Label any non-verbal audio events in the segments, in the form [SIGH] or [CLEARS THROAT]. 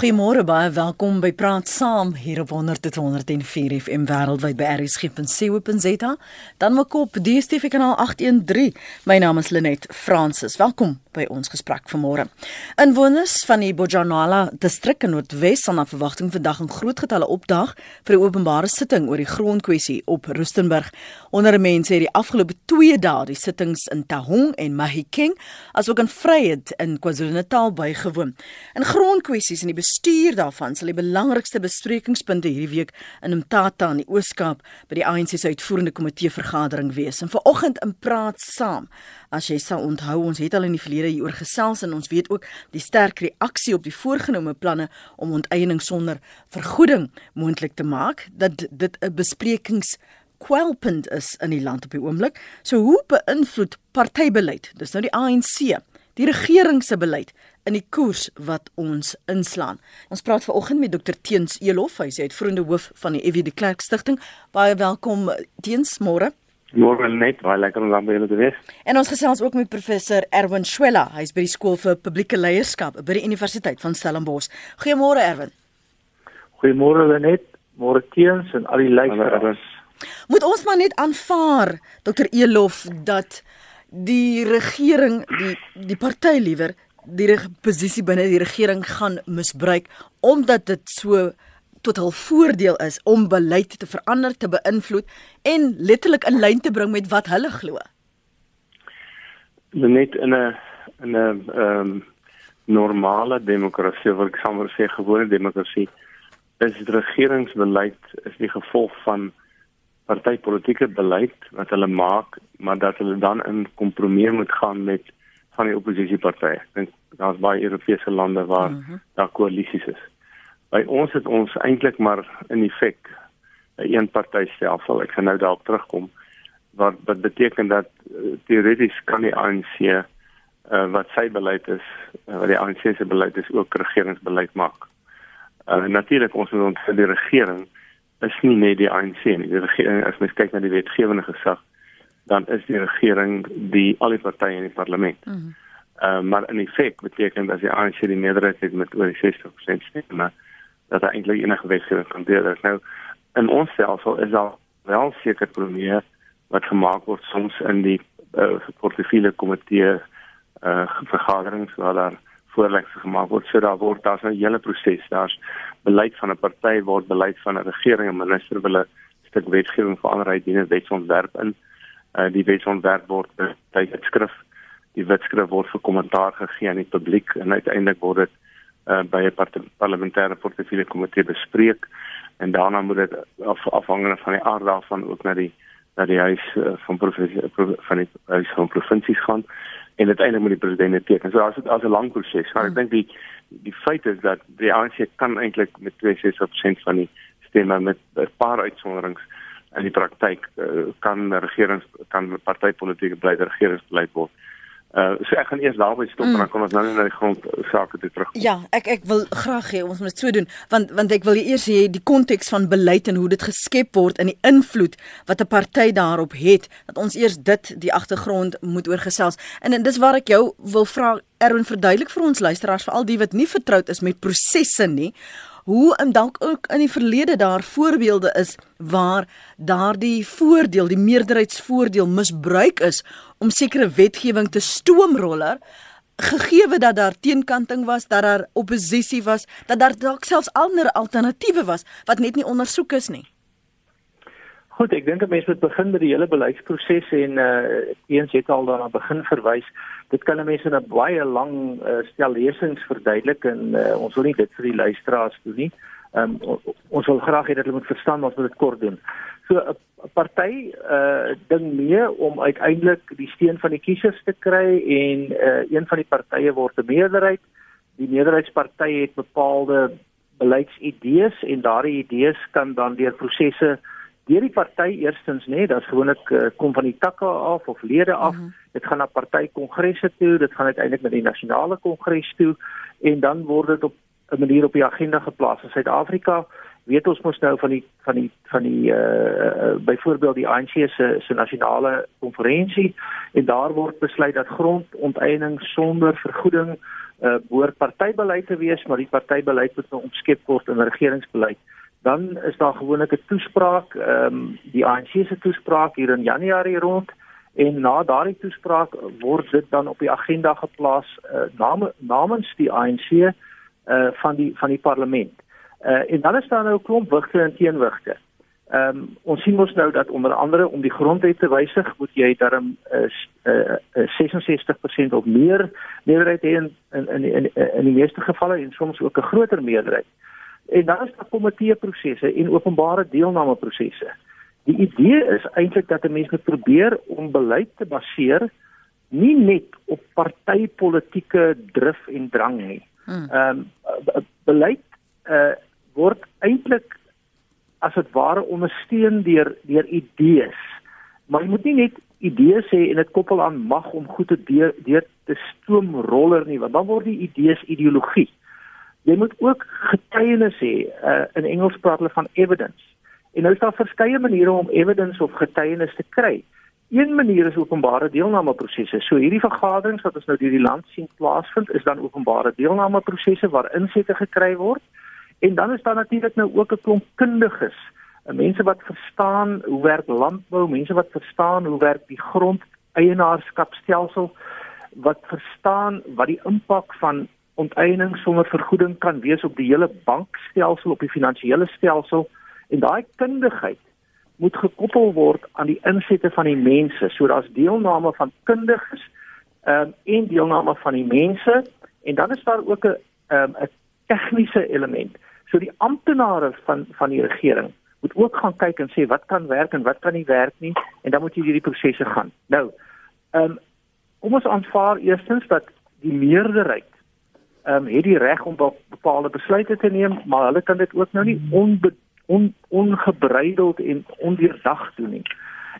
Goeiemôre baie welkom by Praat Saam hier op 100.104 FM wêreldwyd by rsg.co.za. Dan maak op DStv kanaal 813. My naam is Lenet Fransis. Welkom by ons gesprek vanmôre. Inwoners van die Bojanala distrik in Noordwes sal na verwagting vandag in groot getalle opdaag vir 'n openbare sitting oor die grondkwessie op Rustenburg. Onder mense het die afgelope 2 dae die sittings in Tahong en Mahikeng asook in Vryheid in KwaZulu-Natal bygewoon. In grondkwessies en die bestuur daarvan sal die belangrikste besprekingspunte hierdie week in Mthatha in die Oos-Kaap by die ANC se uitvoerende komitee vergadering wees. En vanoggend in praat saam. As jy sal onthou, ons het al in die verlede hieroor gesels en ons weet ook die sterk reaksie op die voorgenome planne om onteiening sonder vergoeding moontlik te maak dat dit 'n besprekings kwelpunt is in die land op die oomblik. So hoe beïnvloed partybeleid, dis nou die ANC, die regering se beleid in die koers wat ons inslaan. Ons praat vanoggend met Dr Teens Elof, hy is uitvoerende hoof van die EW de Klerk Stichting. Baie welkom Teens, môre. Môre net, baie lekker om by julle te wees. En ons gesels ook met professor Erwin Schwella, hy is by die skool vir publieke leierskap by die Universiteit van Stellenbosch. Goeiemôre Erwin. Goeiemôre net, môre Teens en al die luisteraars. Moet ons maar net aanvaar Dr Elof dat die regering die die party liewer die posisie binne die regering gaan misbruik omdat dit so tot hul voordeel is om beleid te verander, te beïnvloed en letterlik in lyn te bring met wat hulle glo. Net in 'n in 'n ehm um, normale demokrasie, wat ek sou sê gewone demokrasie, is regeringsbeleid is die gevolg van partytetiese beleid wat hulle maak, maar dat hulle dan in kompromie moet gaan met van die oppositiepartye. Ek dink daar's baie Europese lande waar mm -hmm. daar koalisies is. By ons het ons eintlik maar in effek 'n eenpartytstelsel. Ek gaan nou daarop terugkom wat wat beteken dat uh, teoreties kan die ANC uh, wat sy beleid is, uh, wat die ANC se beleid is ook regeringsbeleid maak. Uh, Natuurlik ons moet ons die regering is nie net die ANC nie. Die regering as mens kyk na die wetgewende gesag dan is die regering die al die partye in die parlement. Mm uh, maar in effek beteken dat as die ANC die meerderheid het met oor 60% stemme dat daar eintlik enige wetgewing kan deur is. Nou in ons stelsel is daar wel seker premier wat gemaak word soms in die uh, portefeulje komitee uh, vergaderings waar daar voorleggings gemaak word. So daar word daar's 'n hele proses. Daar's beleid van 'n party word beleid van 'n regering en minister wil 'n stuk wetgewing verander uit die wetsontwerp in uh, die wetsontwerp word tydskrif die wetskrif word vir kommentaar gegee aan die publiek en uiteindelik word dit uh, by 'n parlementêre portefeulje komitee bespreek en daarna moet dit af, afhangende van die aard daarvan ook na die na die huis uh, van provinsie van die huis van provinsies gaan en uiteindelik moet die president teken. So as dit as 'n lang proses, maar ek hmm. dink die die feit is dat die ANC kan eintlik met 62% van die stemme met 'n paar uitsonderings in die praktyk uh, kan regerings kan partytetiese beleid regeringsbeleid word. Uh so ek gaan eers daarby stop mm. en dan kom ons nou net na die grond sake toe terug. Ja, ek ek wil graag hê ons moet dit so doen want want ek wil eers hê die konteks van beleid en hoe dit geskep word en die invloed wat 'n party daarop het dat ons eers dit die agtergrond moet oorgesels. En, en dis waar ek jou wil vra Erwin verduidelik vir ons luisteraars veral die wat nie vertroud is met prosesse nie hoe en dalk ook in die verlede daar voorbeelde is waar daardie voordeel, die meerderheidsvoordeel misbruik is om sekere wetgewing te stoomroller gegeewe dat daar teenkanting was, dat daar oppositie was, dat daar dalk selfs ander alternatiewe was wat net nie ondersoek is nie. Goed, ek dink mense moet begin met die hele beleidsproses en uh eens het al daarna begin verwys. Dit kan mense in 'n baie lang uh, stel lesings verduidelik en uh, ons wil nie dit vir die luisteraars doen nie. Um, ons wil graag hê dat hulle moet verstaan wat dit kort doen. So 'n party uh ding mee om uiteindelik die steun van die kiesers te kry en uh een van die partye word 'n meerderheid. Die meerderheidsparty het bepaalde beleidsidees en daardie idees kan dan deur prosesse deur die party eerstens nê, nee, dit's gewoonlik uh, kom van die takke af of lede af. Mm -hmm. Dit gaan na partykongresse toe, dit gaan uiteindelik na die nasionale kongres toe en dan word dit op 'n manier op die agenda geplaas in Suid-Afrika weet ons mos nou van die van die van die uh, uh byvoorbeeld die ANC se se nasionale konferensie en daar word besluit dat grondonteiening sonder vergoeding uh behoort partybeleid te wees maar die partybeleid moet nou omskep word in regeringsbeleid dan is daar gewoonlik 'n toespraak ehm um, die ANC se toespraak hier in Januarie rond en na daardie toespraak word dit dan op die agenda geplaas uh, nam, namens die ANC uh van die van die parlement. Uh en dan is daar nou 'n klomp wigte en teenwigte. Ehm um, ons sien mos nou dat onder andere om die grondwet te wysig, moet jy darm is uh, uh 66% of meer meerderheid hê in in in in, die meeste gevalle en soms ook 'n groter meerderheid. En dan is daar komitee prosesse en openbare deelname prosesse. Die idee is eintlik dat 'n mens moet probeer om beleid te baseer nie net op partytetiese drif en drang nie. Hmm. Ehm um, beleid uh word eintlik as dit ware ondersteun deur deur idees. Maar jy moet nie net idees hê en dit koppel aan mag om goed te deur, deur te stoomroller nie, want dan word die idees ideologie. Jy moet ook getuienis hê. Uh, in Engels praat hulle van evidence. En nou is daar verskeie maniere om evidence of getuienis te kry. Een manier is openbare deelnameprosesse. So hierdie vergaderings wat ons nou deur die land sien plaasvind, is dan openbare deelnameprosesse waar insette gekry word. En dan is daar natuurlik nou ook 'n klomp kundiges, eh, mense wat verstaan hoe werk landbou, mense wat verstaan hoe werk die grond eienaarskapstelsel, wat verstaan wat die impak van onteiening sonder vergoeding kan wees op die hele bankstelsel, op die finansiële stelsel en daai kundigheid moet gekoppel word aan die insette van die mense. So daar's deelname van kundiges um, en deelname van die mense en dan is daar ook 'n ehm um, 'n tegniese element. So die amptenare van van die regering moet ook gaan kyk en sê wat kan werk en wat kan nie werk nie en dan moet jy hierdie prosesse gaan. Nou, ehm um, kom ons aanvaar eerstens dat die meerderheid ehm um, het die reg om bepaalde besluite te neem, maar hulle kan dit ook nou nie onbe on, ongebreideld en ondeurdag doen nie.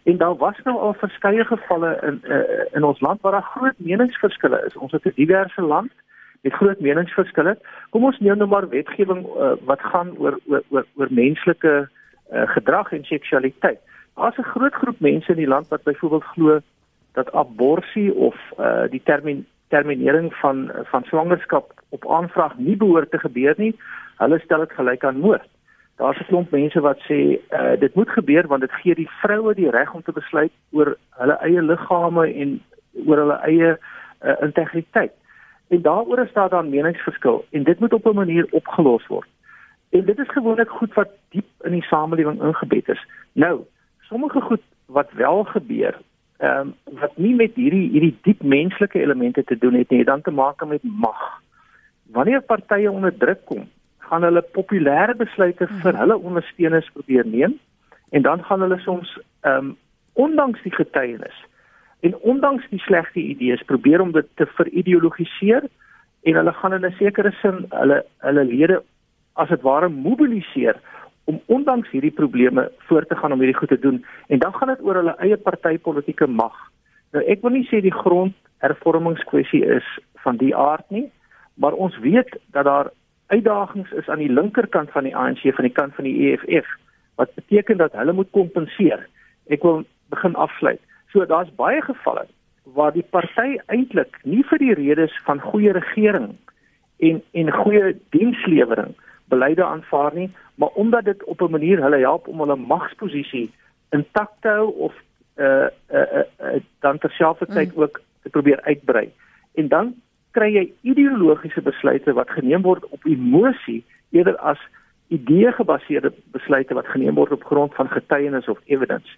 En daar was nou al verskeie gevalle in uh, in ons land waar daar groot meningsverskille is. Ons het 'n diverse land met groot meningsverskille. Kom ons neem nou maar wetgewing uh, wat gaan oor oor oor, oor menslike uh, gedrag en seksualiteit. Daar's 'n groot groep mense in die land wat byvoorbeeld glo dat abortus of uh, die termin terminering van van swangerskap op aanvraag nie behoort te gebeur nie. Hulle stel dit gelyk aan moord. Daar's 'n klomp mense wat sê uh, dit moet gebeur want dit gee die vroue die reg om te besluit oor hulle eie liggame en oor hulle eie uh, integriteit. En daaroor is daar dan meningsverskil en dit moet op 'n manier opgelos word. En dit is gewoonlik goed wat diep in die samelewing ingebed is. Nou, sommige goed wat wel gebeur, ehm um, wat nie met hierdie hierdie diep menslike elemente te doen het nie, dan te maak met mag. Wanneer partye onder druk kom, gaan hulle populêre besluite vir hulle ondersteuners probeer neem en dan gaan hulle soms ehm um, ondanks die getuienis en ondanks die slegte idees probeer om dit te verideologiseer en hulle gaan in 'n sekere sin hulle hulle lede as dit ware mobiliseer om ondanks hierdie probleme voort te gaan om hierdie goed te doen en dan gaan dit oor hulle eie partytetiese mag. Nou ek wil nie sê die grondhervormingskwessie is van die aard nie, maar ons weet dat daar uitdagings is aan die linkerkant van die ANC van die kant van die EFF wat beteken dat hulle moet kompenseer. Ek wil begin afsluit. So daar's baie gevalle waar die party eintlik nie vir die redes van goeie regering en en goeie dienslewering beleide aanvaar nie, maar omdat dit op 'n manier hulle help om hulle magsposisie intak te hou of uh uh, uh, uh dan terselfdertyd mm. ook te probeer uitbrei. En dan kry jy ideologiese besluite wat geneem word op emosie eerder as idee gebaseerde besluite wat geneem word op grond van getuienis of evidence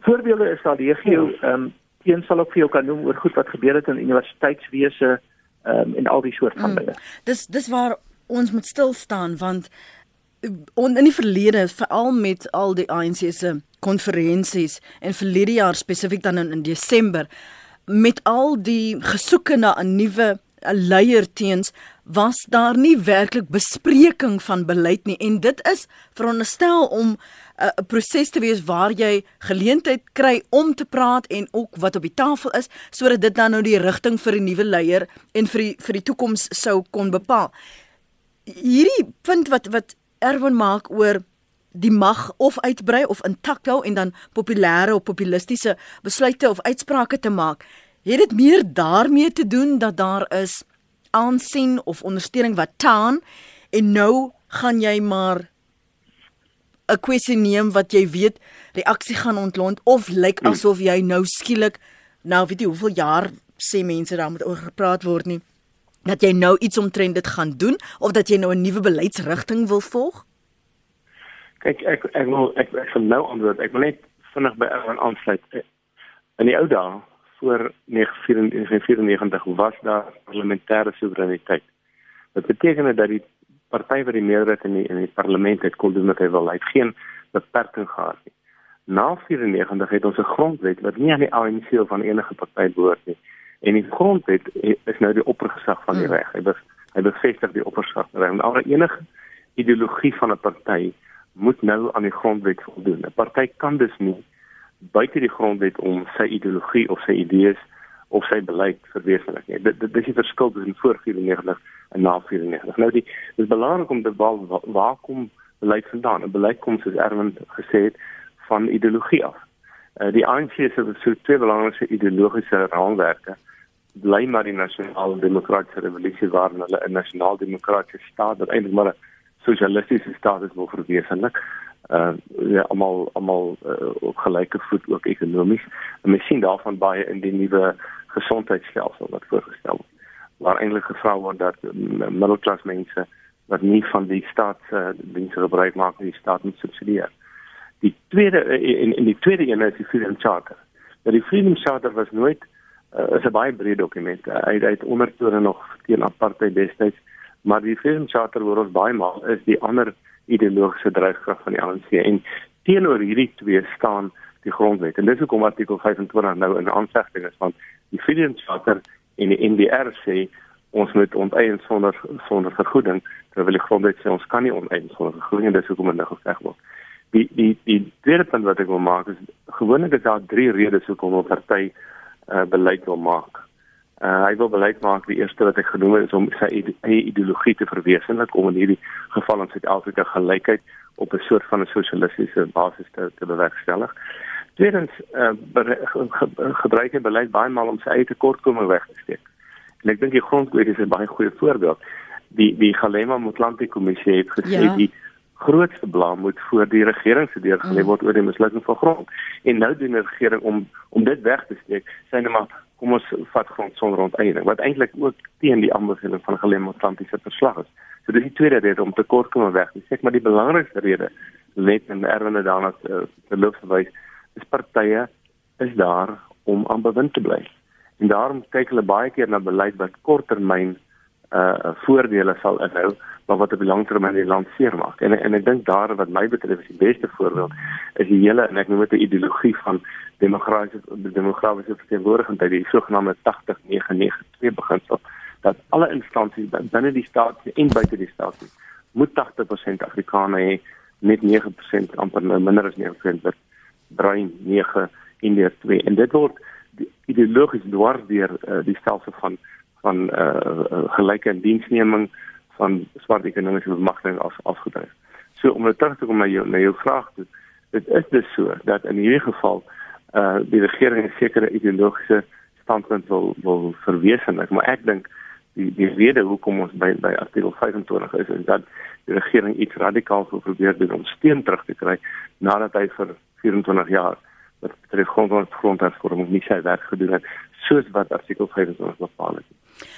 voorbeelde is daar legio ja. ehm um, een sal ook vir jou kan noem oor goed wat gebeur het in universiteitswese ehm um, en al die soort van mm. dinge. Dis dis waar ons moet stil staan want on, in die verlede veral met al die ANC se konferensies en verlede jaar spesifiek dan in, in Desember met al die gesoeke na 'n nuwe leier teens was daar nie werklik bespreking van beleid nie en dit is veronderstel om 'n proses te wees waar jy geleentheid kry om te praat en ook wat op die tafel is sodat dit dan nou die rigting vir 'n nuwe leier en vir die vir die toekoms sou kon bepaal. Hierdie punt wat wat Erwin maak oor die mag of uitbrei of intak hou en dan populêre of populistiese besluite of uitsprake te maak. Het dit meer daarmee te doen dat daar is aansien of ondersteuning wat taan en nou gaan jy maar 'n kwessie neem wat jy weet reaksie gaan ontlont of lyk hmm. asof jy nou skielik nou weet jy hoeveel jaar sê mense daar moet oor gepraat word nie dat jy nou iets omtrent dit gaan doen of dat jy nou 'n nuwe beleidsrigting wil volg? Kyk, ek ek wil ek ek wil nou antwoord. Ek wil net vinnig by Erwin aansluit. In die ou dae voor 1994 was daar parlementêre soewereiniteit. Dit beteken dat die party wat die meerderheid in die in die parlement het kon doen wat hy wil. Hy het geen beperking gehad nie. Na 94 het ons 'n grondwet wat nie aan die ANC of aan enige party behoort nie. En die grondwet is nou die oppergesag van die hmm. reg. Hy be, hy bevestig die oppergesag van die reg. Maar enige ideologie van 'n party moet nou aan die grondwet voldoen. 'n Party kan dus nie buite die grondwet om sy ideologie of sy idees of sy beleid verwesenlik nie. Dit dit is die verskil tussen voor 94 en na 94. Nou die dis belangrik om te bepaal waar kom beleid vandaan? 'n Beleid kom soos Erwin gesê het van ideologie af. Uh, die ANC se so twee belangrike ideologiese raamwerke bly maar die nasionale demokratiese revolusie waar hulle 'n nasionaal demokratiese staat wat eintlik maar 'n sosialistiese staat is wil verwesenlik. Uh ja, almal almal uh, op gelyke voet ook ekonomies. En mens sien daarvan baie in die nuwe gesondheidstelsel wat voorgestel word. Waar eintlik gevra word dat middelklas mense wat nie van die staat se uh, dienste gebruik maak nie, die staat moet subsidieer. Die tweede in in die tweede een is die Freedom Charter. Nou die Freedom Charter was nooit uh, is 'n baie breë dokument. Uh, hy het ondertone nog teen apartheid destyds, maar die Freedom Charter word ons baie maal is die ander ideologiese dryfkrag van die ANC en teenoor hierdie twee staan die grondwet. En dis hoekom artikel 25 nou in aansegting is want die Freedom Charter en die NDR sê ons moet onteien sonder sonder vergoeding terwyl die grondwet sê ons kan nie onteien sonder vergoeding en dis hoekom dit nou geveg word. Die die die tweede punt wat ek wil maak is gewoonlik is daar drie redes hoekom 'n party uh, beleid wil maak. Uh, hy wil beleid maak die eerste wat ek genoem het is om sy eie ideologie te verwesenlik om in hierdie geval in Suid-Afrika gelykheid op 'n soort van 'n sosialistiese basis te, te bewerkstellig. Tweedens uh, gebruik hy beleid baie maal om sy eie tekortkominge weg te steek. En ek dink die grondwet is 'n baie goeie voorbeeld. Die die Galema Motlanthe kommissie het gesê ja. die grootste blame moet voor die regering se deur gelê mm. word oor die mislukking van grond. En nou doen die regering om om dit weg te steek, sê net maar kom ons vat grond sonder onteiening wat eintlik ook teen die aanbeveling van Gelem Atlantiese verslag is. So dis die tweede rede om tekort kom weg. Ek sê maar die belangrikste rede net in erwene daarna te, te loop verwys is partye is daar om aan bewind te bly. En daarom kyk hulle baie keer na beleid wat korttermyn uh voordele sal inhou maar wat op die lang termyn die land seermaak. En en ek dink daar wat my betref is die beste voorbeeld is die hele en ek noem dit 'n ideologie van demografiese demografiese verteenwoordiging by die sogenaamde 80992 beginsel dat alle instansies binne die staat en buite die staat moet 80% Afrikaner hê, net 9% amper nou minder as 9% wat bruin 9 in die 2 en dit word ideologies dwars deur uh, die stelsel van van uh, uh, gelyke diensneming van swart ekonomiese bemagtiging af afgedryf. So om nou terug te kom na jou na jou vraag toe, dit is dus so dat in hierdie geval uh die regering 'n sekere ideologiese standpunt wil wil verwesenlik, maar ek dink die die rede hoekom ons by by artikel 25 is is dat die regering iets radikaal wil probeer doen om steun terug te kry nadat hy vir 24 jaar wat betref grond grondhervorming nie sy werk gedoen het soos wat artikel 25 bepaal het.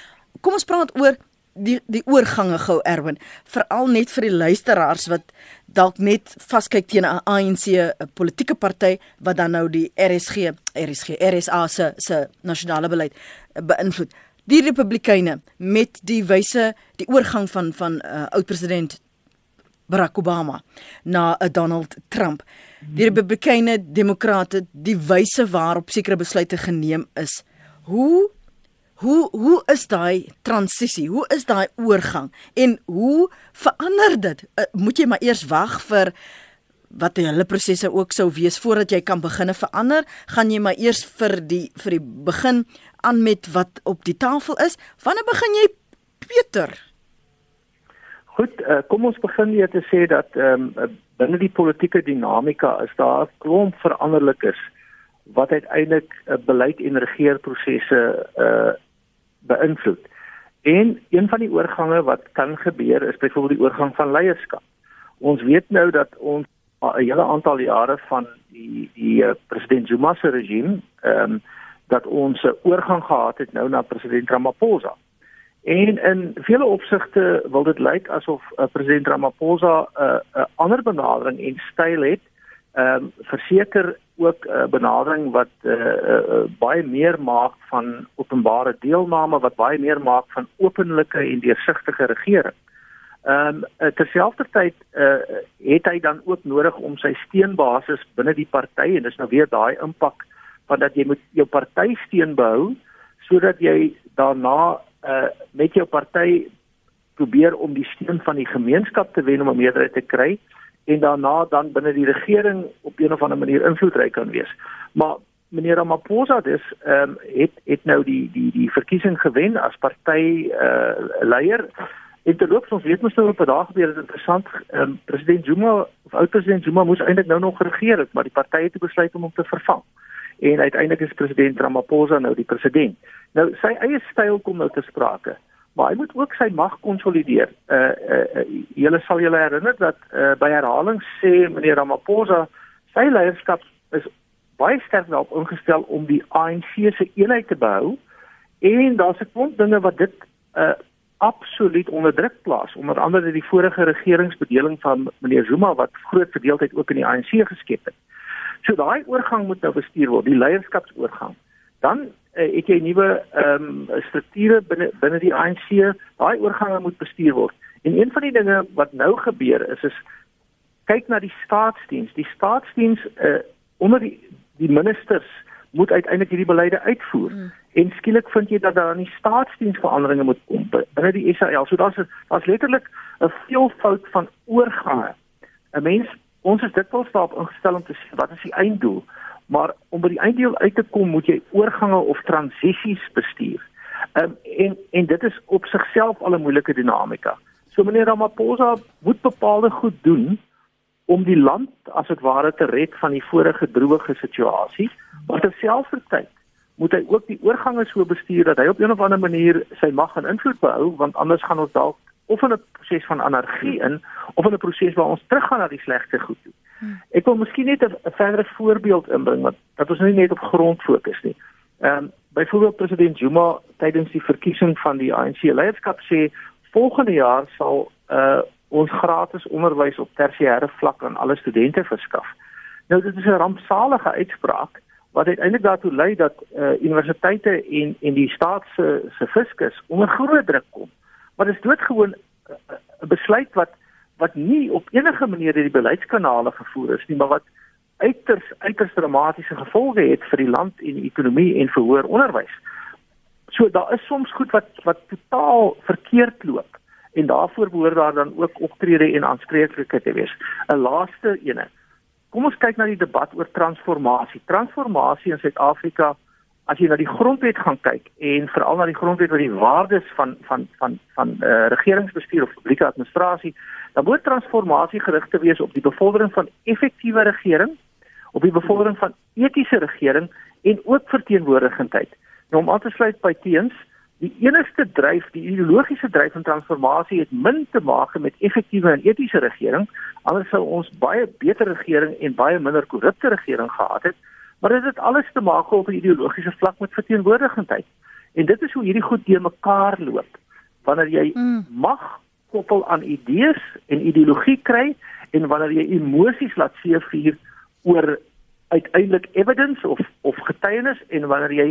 Kom ons praat oor die die oorgange gou Erwin. Veral net vir die luisteraars wat dalk net vaskyk teen 'n ANC 'n politieke party wat dan nou die RSG RSG RSA se se nasionale beleid beïnvloed. Die republikeine met die wyse die oorgang van van uh, oud president Barack Obama na 'n uh, Donald Trump. Die republikeine demokrate die wyse waarop sekere besluite geneem is hoe Hoe hoe is daai transisie? Hoe is daai oorgang? En hoe verander dit? Uh, moet jy maar eers wag vir wat hulle prosesse ook sou wees voordat jy kan begine verander? Gaan jy maar eers vir die vir die begin aan met wat op die tafel is? Wanneer begin jy Pieter? Goed, uh, kom ons begin weer te sê dat ehm um, binne die politieke dinamika is daar 'n klomp veranderlikes wat uiteindelik 'n uh, beleid en regeerprosesse uh beïnvloed. En een van die oorgange wat kan gebeur is byvoorbeeld die oorgang van leierskap. Ons weet nou dat ons 'n hele aantal jare van die die uh, president Zuma se regime ehm um, dat ons 'n oorgang gehad het nou na president Ramaphosa. En in vele opsigte wil dit lyk asof uh, president Ramaphosa 'n uh, uh, ander benadering en styl het. Ehm um, verseker ook 'n uh, benadering wat uh, uh, uh, baie meer maak van openbare deelname, wat baie meer maak van openlike en deursigtige regering. Ehm um, terselfdertyd uh, het hy dan ook nodig om sy steunbasis binne die party en dis nou weer daai impak van dat jy moet jou party steun behou sodat jy daarna uh met jou party probeer om die steun van die gemeenskap te wen om 'n meerderheid te kry en daarna dan binne die regering op een of ander manier invloedryk kan wees. Maar meneer Ramaphosa dis ehm um, het het nou die die die verkiesing gewen as party uh leier. En terloops ons weet mos nou op 'n dag gebeur dit interessant. Ehm um, president Zuma of oud president Zuma moes eintlik nou nog regeer het, maar die party het besluit om hom te vervang en uiteindelik is president Ramaphosa nou die president. Nou sy eie styl kom nou te sprake, maar hy moet ook sy mag konsolideer. Uh uh, uh julle sal julle herinner dat uh, by herhalings sê meneer Ramaphosa sy leierskap is baie sterk daarop ingestel om die ANC se eenheid te behou en daar's 'n klomp dinge wat dit uh absoluut onder druk plaas onder andere die vorige regeringsbedeling van meneer Zuma wat groot verdeeldheid ook in die ANC geskep het. So daai oorgang moet nou bestuur word, die leierskapsoorgang. Dan uh, het jy nuwe ehm um, strukture binne binne die ANC, daai oorgange moet bestuur word. En een van die dinge wat nou gebeur is is kyk na die staatsdiens. Die staatsdiens uh, onder die die ministers moet uiteindelik hierdie beleide uitvoer. Hmm. En skielik vind jy dat daar aan die staatsdiens veranderinge moet kom binne die SAL. So daar's daar's letterlik 'n veelvoud van oorgange. 'n Mens ons is dikwels daarop ingestel om te sê wat is die einddoel, maar om by die einddoel uit te kom moet jy oorgange of transisies bestuur. Um, en en dit is op sigself al 'n moeilike dinamika. So meneer Ramaphosa moet bepaalde goed doen om die land as dit ware te red van die vorige droë situasie, maar terselfdertyd moet hy ook die oorgange so bestuur dat hy op 'n of ander manier sy mag en invloed behou want anders gaan ons dalk of in 'n proses van anargie in of in 'n proses waar ons teruggaan na die slegte goed toe. Ek wil miskien net 'n verdere voorbeeld inbring wat dat ons nie net op grond fokus nie. Ehm um, byvoorbeeld president Zuma tydens die verkiesing van die ANC leierskap sê volgende jaar sal uh ons gratis onderwys op tersiêre vlak aan alle studente verskaf. Nou dit is 'n rampsalige uitspraak wat uiteindelik daartoe lei dat uh universiteite en en die staat se se fiskus onder groot druk kom maar dit is doodgewoon 'n uh, uh, besluit wat wat nie op enige manier deur die beleidskanale gevoer is nie, maar wat uiters uiters dramatiese gevolge het vir die land en die ekonomie en vir hoër onderwys. So daar is soms goed wat wat totaal verkeerd loop en daarvoor behoort daar dan ook optrede en aanspreeklikheid te wees. 'n Laaste ene. Kom ons kyk na die debat oor transformasie. Transformasie in Suid-Afrika as jy na die grondwet gaan kyk en veral na die grondwet wat die waardes van van van van eh uh, regeringsbestuur of publieke administrasie, dan moet transformasie gerig te wees op die bevordering van effektiewe regering, op die bevordering van etiese regering en ook verteenwoordigendheid. Nou om aan te sluit by teens, die enigste dryf, die ideologiese dryf van transformasie het min te maak met effektiewe en etiese regering, anders sou ons baie beter regering en baie minder korrupte regering gehad het maar dit het alles te maak op 'n ideologiese vlak met verteenwoordigendheid. En dit is hoe hierdie goed deur mekaar loop. Wanneer jy mm. mag koppel aan idees en ideologie kry en wanneer jy emosies laat seevier oor uiteindelik evidence of of getuienis en wanneer jy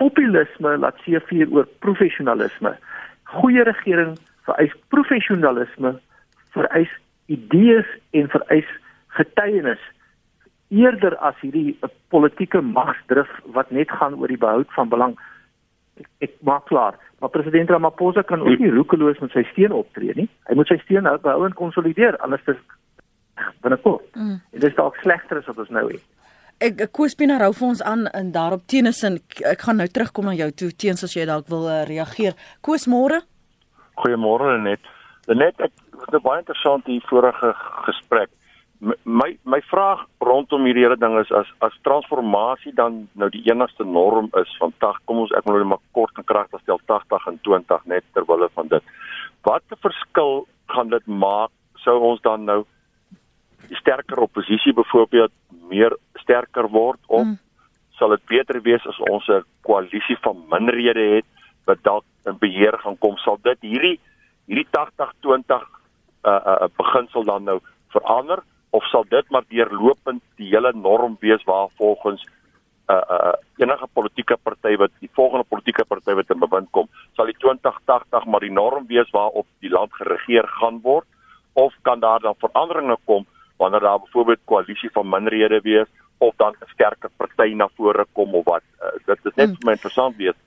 populisme laat seevier oor professionalisme. Goeie regering vereis professionalisme, vereis idees en vereis getuienis eerder as hierdie politieke magsdrif wat net gaan oor die behoud van belang. Ek, ek maak klaar, maar president Ramaphosa kan ook nie roekeloos met sy steen optree nie. Hy moet sy steen behou en konsolideer anders is binnekort. Mm. Dit is dalk slegter as wat ons nou het. Ek Koespina hou vir ons aan in daarop teenesin ek gaan nou terugkom na jou toe teens as jy dalk wil uh, reageer. Koos môre? Goeiemôre net. Net ek 'n baie interessant hier vorige gesprek. My my vraag rondom hierdie hele ding is as as transformasie dan nou die enigste norm is van 80 kom ons ek moet nou maar kort en kragtig stel 80 en 20 net terwille van dit. Wat 'n verskil gaan dit maak sou ons dan nou sterker oppositie byvoorbeeld meer sterker word of mm. sal dit beter wees as ons 'n koalisie van minderhede het wat dalk in beheer gaan kom sal dit hierdie hierdie 80 20 uh uh beginsel dan nou verander of sal dit maar deurlopend die hele norm wees waar volgens uh uh enige politieke party wat die volgende politieke party wat in bewind kom sal die 2080 maar die norm wees waarop die land geregeer gaan word? Of kan daar dan veranderinge kom wanneer daar byvoorbeeld koalisie van minderhede wees of dan 'n sterker party na vore kom of wat? Uh, dit is net hmm. vir my interessant wees.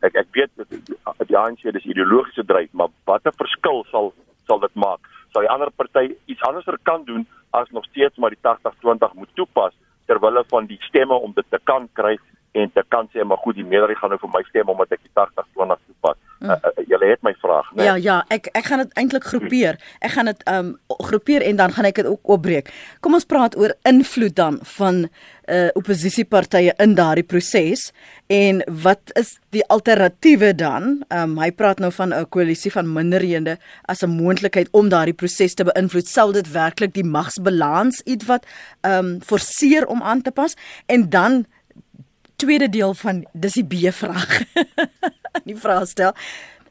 Ek ek weet dat die ANC dis ideologiese dryf maar watter verskil sal sal dit maak? Sal die ander party iets anderser kan doen as nog steeds maar die 80-20 moet toepas ter wille van die stemme om dit te kan kry en te kan sê maar goed die meerderheid gaan nou vir my stem omdat ek die 80-20 toepas. Mm. Uh, uh, Julle het my vraag, né? Nee? Ja, ja, ek ek gaan dit eintlik groepeer. Ek gaan dit um groepeer en dan gaan ek dit ook opbreek. Kom ons praat oor invloed dan van uh oppositiepartye in daardie proses en wat is die alternatiewe dan? Um hy praat nou van 'n koalisie van minderhede as 'n moontlikheid om daardie proses te beïnvloed. Sal dit werklik die magsbalans iets wat um forceer om aan te pas en dan tweede deel van dis die B-vraag. [LAUGHS] die vraag stel: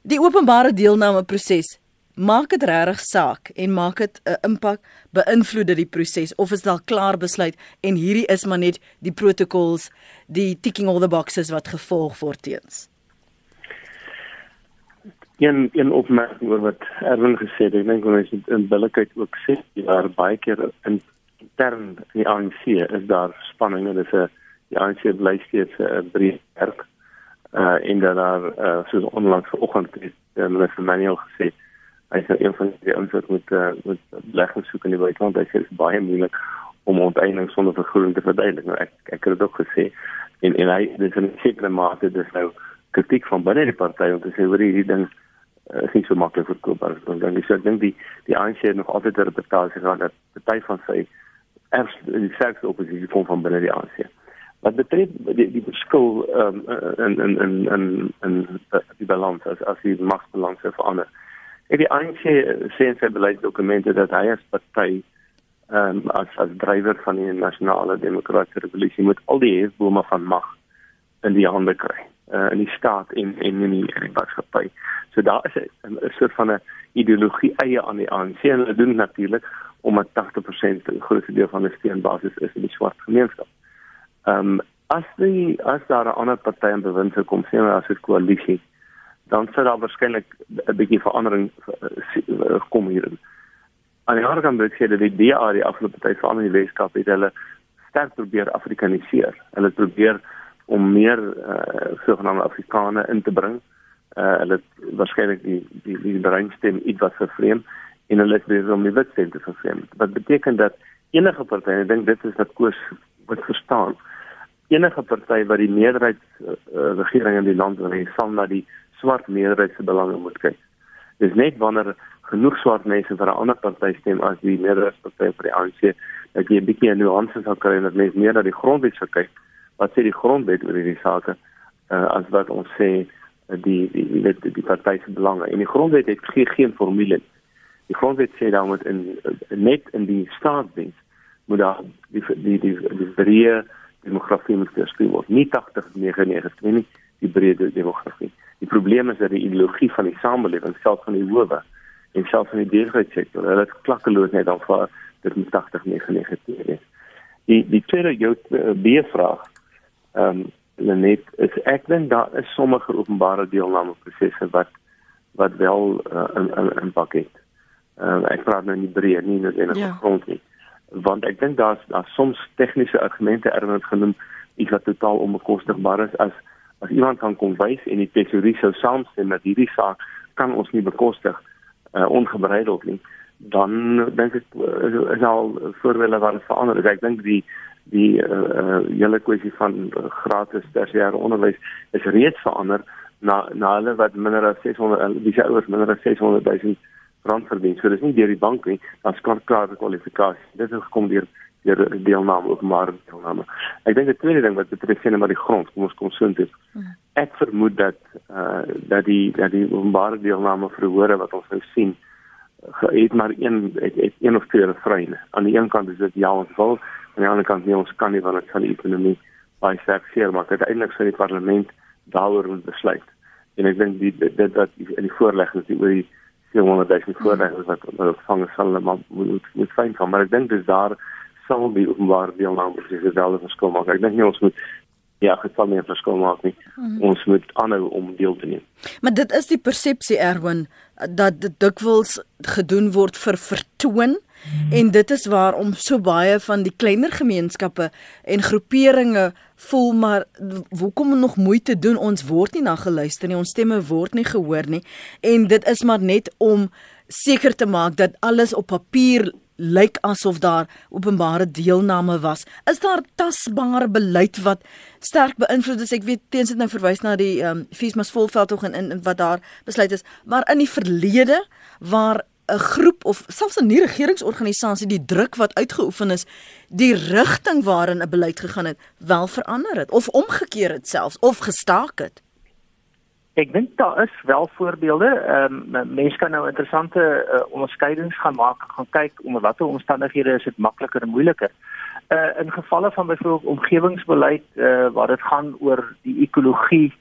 Die openbare deelname proses maak dit regtig saak en maak dit 'n uh, impak beïnvloed dit die proses of is daar klaar besluit en hierdie is maar net die protocols die ticking all the boxes wat gevolg word teens? Een een opmerking oor wat Erwin gesê het. Ek dink ons het in billikheid ook sê daar baie keer in intern in die ANC is daar spanninge. Dis 'n die ANC bly steeds 'n uh, breë kerk uh in dat daar uh, soos onlangs vanoggend het uh, minister Manuel gesê hy sê een van die insig met uh, met beleggings soek in die buiteland hy sê dit is baie moeilik om onteiening sonder vergoeding te verduidelik. Nou ek ek het dit ook gesê. En en hy dis 'n sekere mate dis nou kritiek van binne die party om te sê oor hierdie ding uh, is nie so maklik verkoopbaar so dan ek sê ek dink die die ANC het nog altyd 'n reputasie gehad dat party van sy erns die sterkste oppositie kom van binne die ANC wat betref die die verskil um, in in in in in die balans as as die magsbalans verander. Ek die ANC sê in sy beleidsdokumente dat hy as party ehm um, as as drywer van die nasionale demokratiese revolusie moet al die hefbome van mag in die hande kry uh, in die staat en en in die maatskappy. So daar is 'n soort van 'n ideologie eie aan die ANC en hulle doen natuurlik omdat 80% 'n groot deel van die steunbasis is in die swart gemeenskap. Ehm um, as die as daar 'n ander party in bewind sou kom, sien ons as 'n koalisie, dan sou daar waarskynlik 'n bietjie verandering uh, kom hierin. Aan die ander kant wil ek sê dat die DA die afgelope tyd veral in die Weskaap het hulle sterk probeer Afrikaniseer. Hulle probeer om meer uh, sogenaamde Afrikaners in te bring. Uh, hulle waarskynlik die die die breinstem iets wat vervreem en hulle is besig om die witstem te vervreem. Wat beteken dat enige party, ek dink dit is wat Koos moet verstaan, enige party wat die meerderheid uh, regering in die land wil hê, sal na die swart meerderheid se belange moet kyk. Dis net wanneer genoeg swart mense vir 'n ander party stem as die meerderheidsparty vir die ANC, dat jy 'n bietjie nuance sal kry en dat mense meer na die grondwet sal kyk. Wat sê die grondwet oor hierdie sake? Uh, as wat ons sê die die die die, die party se belange. En die grondwet het geen, geen formule. Die grondwet sê dan moet in net in die staatsdiens moet daar die die die, die breë demografie moet gespeel word. Nie 80 99 nie, die breë demografie. Die probleem is dat die ideologie van die samelewing self van die howe en self van die besigheidssektor, hulle het klakkeloos net al vir dit moet 80 99 is. Die die tweede jou uh, B-vraag ehm um, net is ek dink daar is sommige openbare deelname prosesse wat wat wel uh, in in in pakket. Ehm uh, ek praat nou nie breë nie, net in 'n ja. grond nie want ek dink daar's daar soms tegniese argumente ergens genoem iets wat totaal onbekostigbaar is. As as iemand kan kom wys en die tesourier sou saamstem dat hierdie saak kan ons nie bekostig uh, ongebreideld nie dan dink ek uh, is al voorwelle wat verander ek dink die die uh, uh, hele kwessie van gratis tersiêre onderwys is reeds verander na na hulle wat minder as 600 dis ouers minder as 600 000 rand verdien. So dis nie deur die bank nie, dan skort klare kwalifikasie. Dit het gekom deur deur deelname openbare deelname. Ek dink die tweede ding wat betref sien maar die grond, kom ons kom so intoe. Ek vermoed dat uh, dat die dat die openbare deelname verhore wat ons nou sien het maar een het, het een of twee refreine. Aan die een kant is dit ja ons wil, aan die ander kant nee ons kan nie want dit gaan die ekonomie baie sterk seer maak. Uiteindelik sal die parlement daaroor moet besluit. En ek dink die dit wat in die voorleggings die oor die 400 000 voorleggings wat ontvang sal maar moet moet fyn van, maar ek dink dis daar sal die openbare deelname presies dieselfde verskil maak. Ek dink nie ons moet ja, dit sal nie 'n verskil maak nie. Hmm. Ons moet aanhou om deel te neem. Maar dit is die persepsie Erwin dat dit dikwels gedoen word vir vertoon. En dit is waarom so baie van die kleiner gemeenskappe en groeperinge voel maar hoekom nog moeite doen ons word nie na geluister nie ons stemme word nie gehoor nie en dit is maar net om seker te maak dat alles op papier lyk asof daar openbare deelname was. Is daar tasbare beleid wat sterk beïnvloed is? Ek weet teens dit nou verwys na die ehm um, Fiesmas volveld tog en in wat daar besluit is, maar in die verlede waar 'n groep of selfs 'n nie regeringsorganisasie die druk wat uitgeoefen is, die rigting waarin 'n beleid gegaan het, wel verander het of omgekeer het selfs of gestaak het. Ek dink daar is wel voorbeelde. Ehm um, mense kan nou interessante uh, onderskeidings gaan maak, gaan kyk onder watter omstandighede is dit makliker en moeiliker. Uh in gevalle van byvoorbeeld omgewingsbeleid uh waar dit gaan oor die ekologie,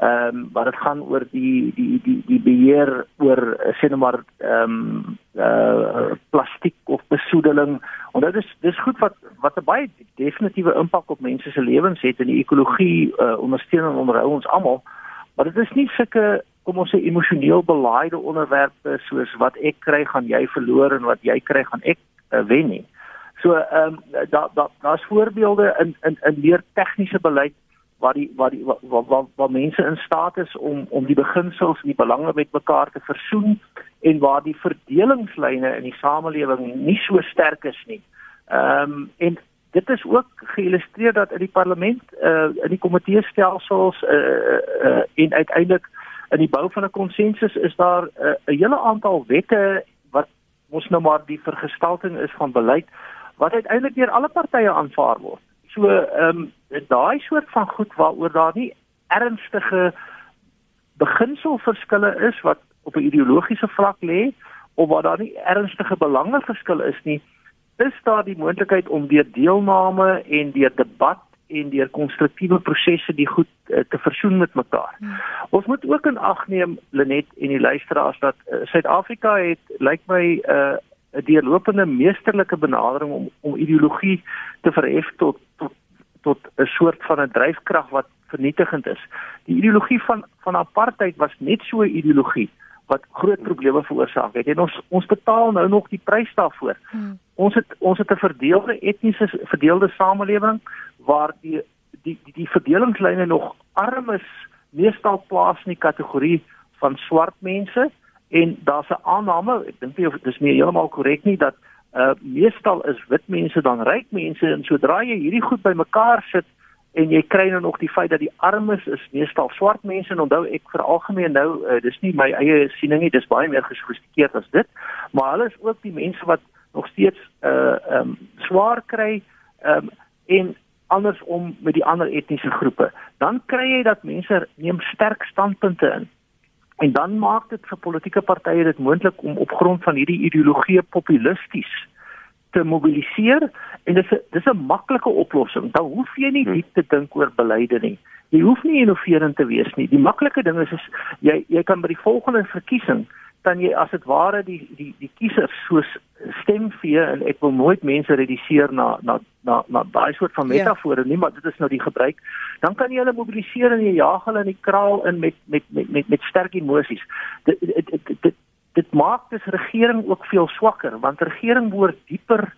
ehm um, waar dit gaan oor die die die die beheer oor sê net maar ehm um, uh plastiek of besoedeling. En dit is dis goed wat wat 'n baie definitiewe impak op mense se lewens het en die ekologie uh ondersteun en onderhou ons almal. Maar dit is nie sulke kom ons sê emosioneel belaaide onderwerpe soos wat ek kry gaan jy verloor en wat jy kry gaan ek uh, wen nie. So ehm um, daar daar daar's voorbeelde in in in meer tegniese beleid waar die waar die waar waar, waar mense in staat is om om die beginsels en die belange met mekaar te versoen en waar die verdelingslyne in die samelewing nie so sterk is nie. Ehm um, en dit is ook geïllustreer dat in die parlement uh in die komitee stelsels uh, uh, uh en uiteindelik in die bou van 'n konsensus is daar 'n uh, hele aantal wette wat mos nou maar die vergestalting is van beleid wat uiteindelik deur alle partye aanvaar word. So ehm um, daai soort van goed waaroor daar nie ernstige beginselverskille is wat op 'n ideologiese vlak lê of waar daar nie ernstige belangeverskille is nie is daar die moontlikheid om deur deelname en deur debat en deur konstruktiewe prosesse die goed uh, te versoen met mekaar. Hmm. Ons moet ook in ag neem Lenet en die luisteraars dat eh, Suid-Afrika uh, het lyk my eh, 'n uh, deurlopende meesterlike benadering om om ideologie te verhef tot tot tot 'n soort van 'n dryfkrag wat vernietigend is. Die ideologie van van apartheid was net so 'n ideologie wat groot probleme veroorsaak het. En ons ons betaal nou nog die prys daarvoor. Hmm. Ons het ons het 'n verdeelde etniese verdeelde samelewing waar die die die, die verdelingslyne nog armes meestal plaas in die kategorie van swart mense en daar's 'n aanname, ek dink nie dis nie heeltemal korrek nie dat uh meestal is wit mense dan ryk mense en sodra jy hierdie goed bymekaar sit en jy kry nou nog die feit dat die armes is meestal swart mense en onthou ek vir algemeen nou uh, dis nie my eie siening nie dis baie meer gesofistikeerd as dit maar hulle is ook die mense wat nog steeds uh um swaar kry um en andersom met die ander etniese groepe. Dan kry jy dat mense neem sterk standpunte in en dan maak dit vir politieke partye dit moontlik om op grond van hierdie ideologie populisties te mobiliseer en dit is dis 'n maklike oplossing. Dan hoef jy nie hm. diep te dink oor beleide nie. Jy hoef nie innoverend te wees nie. Die maklike ding is is jy jy kan by die volgende verkiesing dan jy as dit ware die die die kiesers soos stem vir en ek wil nooit mense reduseer na na na na daai soort van ja. metafore ja. nie maar dit is nou die gebruik dan kan jy hulle mobiliseer en jy jaag hulle in die kraal in met met met met, met sterk emosies dit dit dit, dit dit maak dis regering ook veel swakker want regering behoort dieper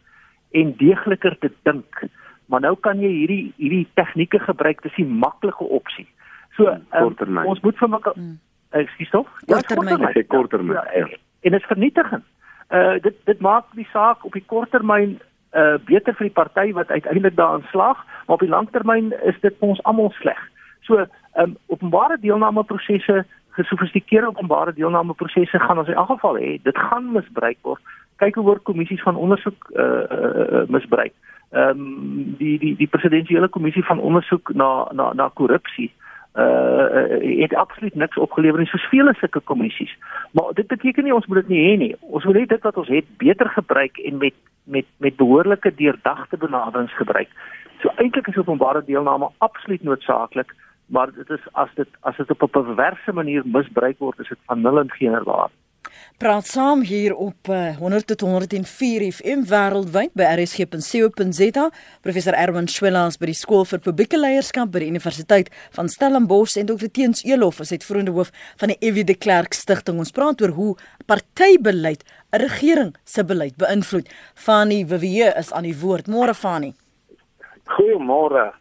en deegliker te dink. Maar nou kan jy hierdie hierdie tegnieke gebruik, dis 'n maklike opsie. So um, ons moet vir mekaar hmm. Ekskuus tog? Ja, korttermyn. Ja, korttermyn. Ja, en, en dit is vernietigend. Uh dit dit maak die saak op die korttermyn uh beter vir die party wat uiteindelik daarin slaag, maar op die langtermyn is dit vir ons almal sleg. So um openbare deelname prosesse gesofistikeerde openbare deelname prosesse gaan ons in elk geval hê. Dit gaan misbruik word. Kyk hoe word kommissies van ondersoek uh, uh, misbruik. Ehm um, die die die presidensiële kommissie van ondersoek na na na korrupsie uh het absoluut niks opgelewer nie soos vele sulke kommissies. Maar dit beteken nie ons moet dit nie hê nie. Ons wil net dit wat ons het beter gebruik en met met met behoorlike deurdagte benaderings gebruik. So eintlik is openbare deelname absoluut noodsaaklik, maar dit is as dit as dit op 'n perverse manier misbruik word, is dit van nul en geen waarde. Praat saam hier op uh, 100.104 FM wêreldwyd by rsg.co.za. Professor Erwin Schwellers by die Skool vir Publieke Leierskap by die Universiteit van Stellenbosch en Dr. Teens Elof as uitvoerende hoof van die Evie de Klerk Stichting. Ons praat oor hoe partybeleid 'n regering se beleid beïnvloed. Fani Vivier is aan die woord. Môre Fani. Goeiemôre.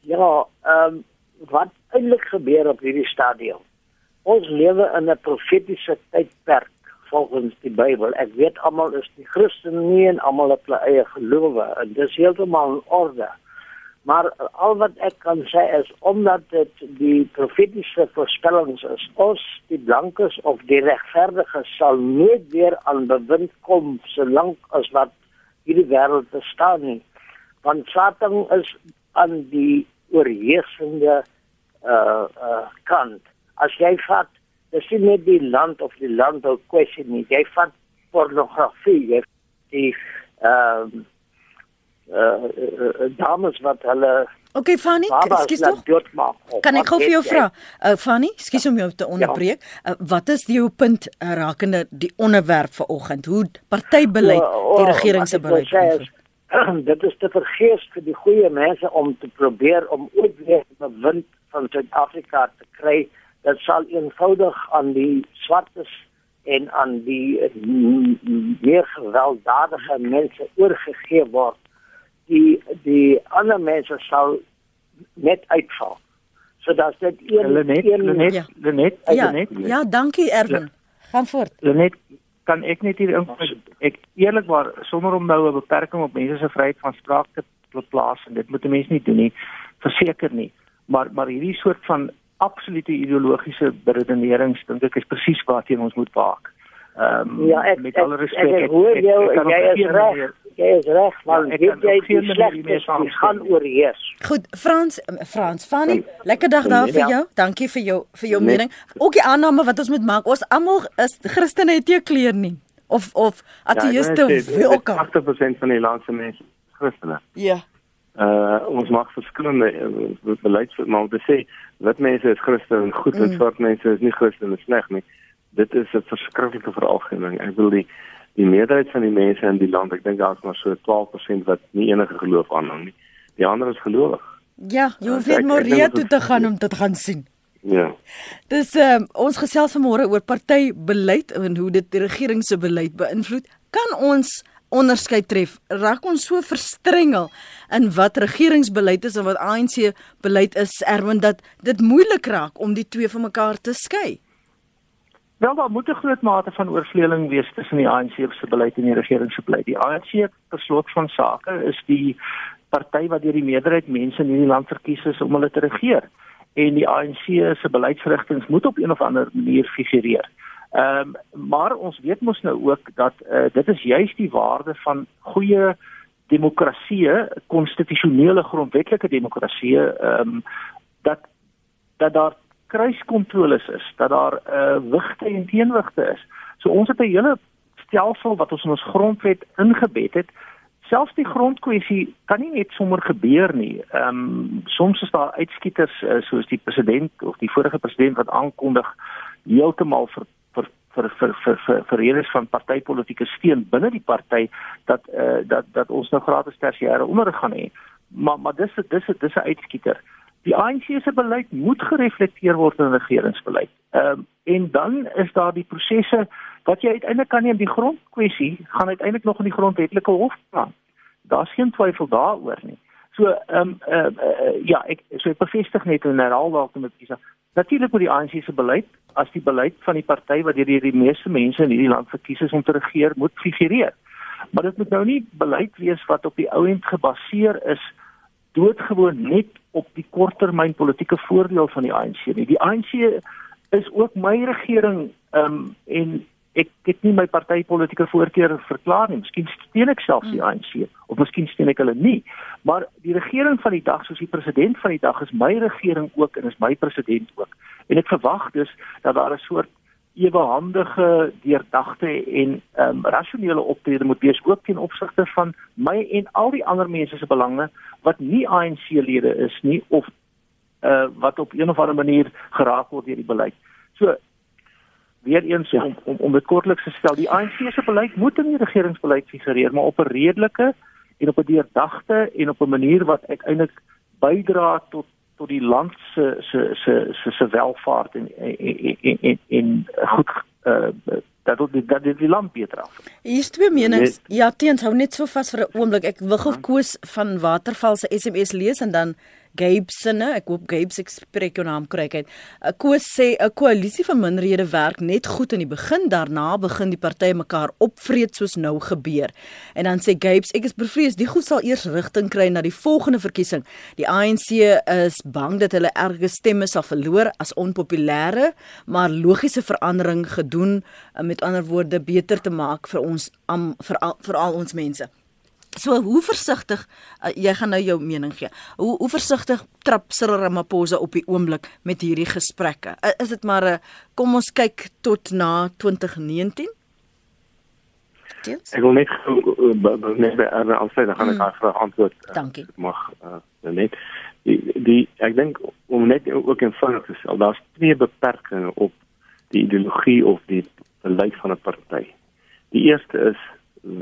Ja, ehm um, wat eintlik gebeur op hierdie stadium? Ons lewe in 'n profetiese tydperk volgens die Bybel. Ek weet almal is die Christene nie en almal het hulle eie gelowe en dis heeltemal in orde. Maar al wat ek kan sê is omdat dit die profetiese voorspellings is, ons die blankes of die regverdiges sal nooit weer aan bewind kom solank as wat hierdie wêreld bestaan nie. Want Satan is aan die oorheersende uh uh kant as jy vat dis nie net die land of die land ou kwessie nie jy vat pornografie jy die ehm uh, uh, uh, dames wat hulle Okay Fanny, skus tog. Kan ek gou vir jou vra? Uh, Fanny, skus om jou te onderbreek. Ja. Uh, wat is jou punt uh, rakende die onderwerp vanoggend? Hoe partybeleid die regering se beleid? Is, [CLEARS THROAT] dit is te vergees vir die goeie mense om te probeer om ooit weer 'n wind van Suid-Afrika te kry dit sal eenvoudig aan die swartes en aan die meer gewelddadige mense oorgegee word. Die die ander mense sal net uitval. Sodat dit een Lenet, een Lenet, ja. Lenet, ja, Lenet, ja dankie Erwin. Gaan voort. Lenet kan ek net hier ek eerlikwaar sonder om nou 'n beperking op mense se vryheid van spraak te plaas en dit moet 'n mens nie doen nie verseker nie. Maar maar hierdie soort van absolute ideologiese beredenerings dink ek is presies waarteen ons moet waak. Ehm um, ja, ek, met alle respek ek, ek, ek, ek, ek, ek jy is reg. Jy is reg, want ja, ek jy die slegtes gaan oorheers. Goed, Frans, Frans, Fanny, lekker dag daar vir jou. Dankie vir jou vir jou mening. Ook die aanname wat ons moet maak, ons almal is Christene het nie kleer nie of of ateïste ja, welkom. 80% van die land se mense Christene. Ja. Uh ons mag verskillende uh, beleids maar te sê wit mense is Christen en goed en mm. swart mense is nie Christen en sleg nie. Dit is 'n verskriklike veralgemening. Ek wil die die meerderheid van die mense in die land, ek dink daar's maar so 12% wat nie enige geloof aanhang nie. Die ander is gelowig. Ja, jy hoef net Moria toe te gaan om dit te gaan sien. Ja. Dis um, ons gesels vanmôre oor partybeleid en hoe dit die regering se beleid beïnvloed. Kan ons onderskeid tref. Raak ons so verstrengel in wat regeringsbeleid is en wat ANC beleid is, Erwin dat dit moeilik raak om die twee van mekaar te skei. Wel, daar moet 'n groot mate van oorvleeling wees tussen die ANC se beleid en die regering se beleid. Die ANC besluit van sake is die party wat deur die meerderheid mense in hierdie land verkies is om hulle te regeer. En die ANC se beleidsrigtinge moet op een of ander manier figureer. Ehm um, maar ons weet mos nou ook dat uh, dit is juis die waarde van goeie demokrasie, konstitusionele grondwetlike demokrasie, ehm um, dat dat daar kruiskontroles is, dat daar uh, wigte en teenwigte is. So ons het 'n hele stelsel wat ons in ons grondwet ingebed het. Selfs die grondkwessie kan nie net sommer gebeur nie. Ehm um, soms is daar uitskieters uh, soos die president of die vorige president wat aankondig heeltemal vir vir vir vir vir vir redes van partytetiese steun binne die party dat uh, dat dat ons nou gratis tersiêre onderrig gaan hê. Maar maar dis dis dis 'n uitskieter. Die ANC se beleid moet gereflekteer word in regeringsbeleid. Ehm um, en dan is daar die prosesse wat jy uiteindelik kan neem die grondkwessie gaan uiteindelik nog in die grondwetlike hof gaan. Daar's geen twyfel daaroor nie. So ehm um, uh, uh, ja, ek so ek bevestig net en herhaal dalk met dis. Natuurlik moet die ANC se beleid as die beleid van die party wat deur die meeste mense in hierdie land verkies is om te regeer moet figureer. Maar dit moet nou nie beleid wees wat op die ou end gebaseer is doodgewoon net op die korttermyn politieke voordeel van die ANC nie. Die ANC is ook my regering ehm um, en ek het nie my partytetiese voorkeur verklaar nie. Miskien steun ek self die ANC of miskien steun ek hulle nie. Maar die regering van die dag, soos die president van die dag is my regering ook en is my president ook. En ek verwag dus dat daar 'n soort ewehandige, deurdagte en ehm um, rasionele optrede moet wees ook ten opsigte van my en al die ander mense se belange wat nie ANC-lede is nie of uh wat op een of ander manier geraak word deur die beleid. So weer eens ja. om om om dit kortliks te stel, die ANC se beleid moet in die regeringsbeleid figureer, maar op 'n redelike en op 'n deurdagte en op 'n manier wat uiteindelik bydra tot tot die land se se se se se welvaart en en en en, en goed uh, dat dit dat dit die land beter af. Hier is twee menings. Ja, teens hou net so vas vir 'n oomblik. Ek wil gou koes van Waterval se SMS lees en dan Gabe sinne, ek hoop Gabe se spreek jou naam korrek uit. Koos sê 'n koalisie van minderhede werk net goed in die begin, daarna begin die partye mekaar opvreet soos nou gebeur. En dan sê Gabe, ek is bevrees die goed sal eers rigting kry na die volgende verkiesing. Die ANC is bang dat hulle erge stemme sal verloor as onpopulêre, maar logiese verandering gedoen met ander woorde beter te maak vir ons vir al, vir al ons mense. So hoe versigtig uh, jy gaan nou jou mening gee. Hoe hoe versigtig trap Cyril Ramaphosa op die oomblik met hierdie gesprekke? Uh, is dit maar 'n uh, kom ons kyk tot na 2019? Ek wil net net by Erna aansluit, dan gaan ek haar vraag antwoord. Uh, Dankie. Mag uh, net die, die ek dink om net ook in vinnig te stel, daar's twee beperkings op die ideologie of die beleid van 'n party. Die eerste is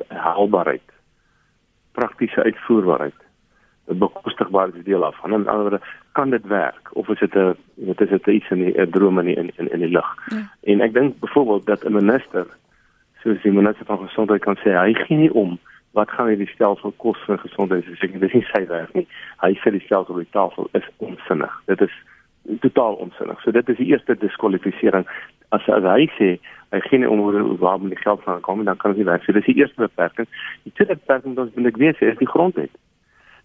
haalbaarheid praktiese uitvoerbaarheid. Dit bekostigbaar is deel af. En anderre kan dit werk of is dit 'n weet is dit iets in 'n droom in in in, in die lug. Ja. En ek dink byvoorbeeld dat 'n minister soos die minister van gesondheid kan sê hy gee nie om wat gaan hy die stelsel kos vir gesondheid as ek dit nie sê werk nie. Hy sê die stelsel op die tafel is onsinnig. Dit is totaal onsinnig. So dit is die eerste diskwalifisering. As, as hy sê hy geen omhoor waar moet die geld van kom dan kan dit nie werk. So dis die eerste beperking. Die tweede beperking wat ek weet is die grondwet.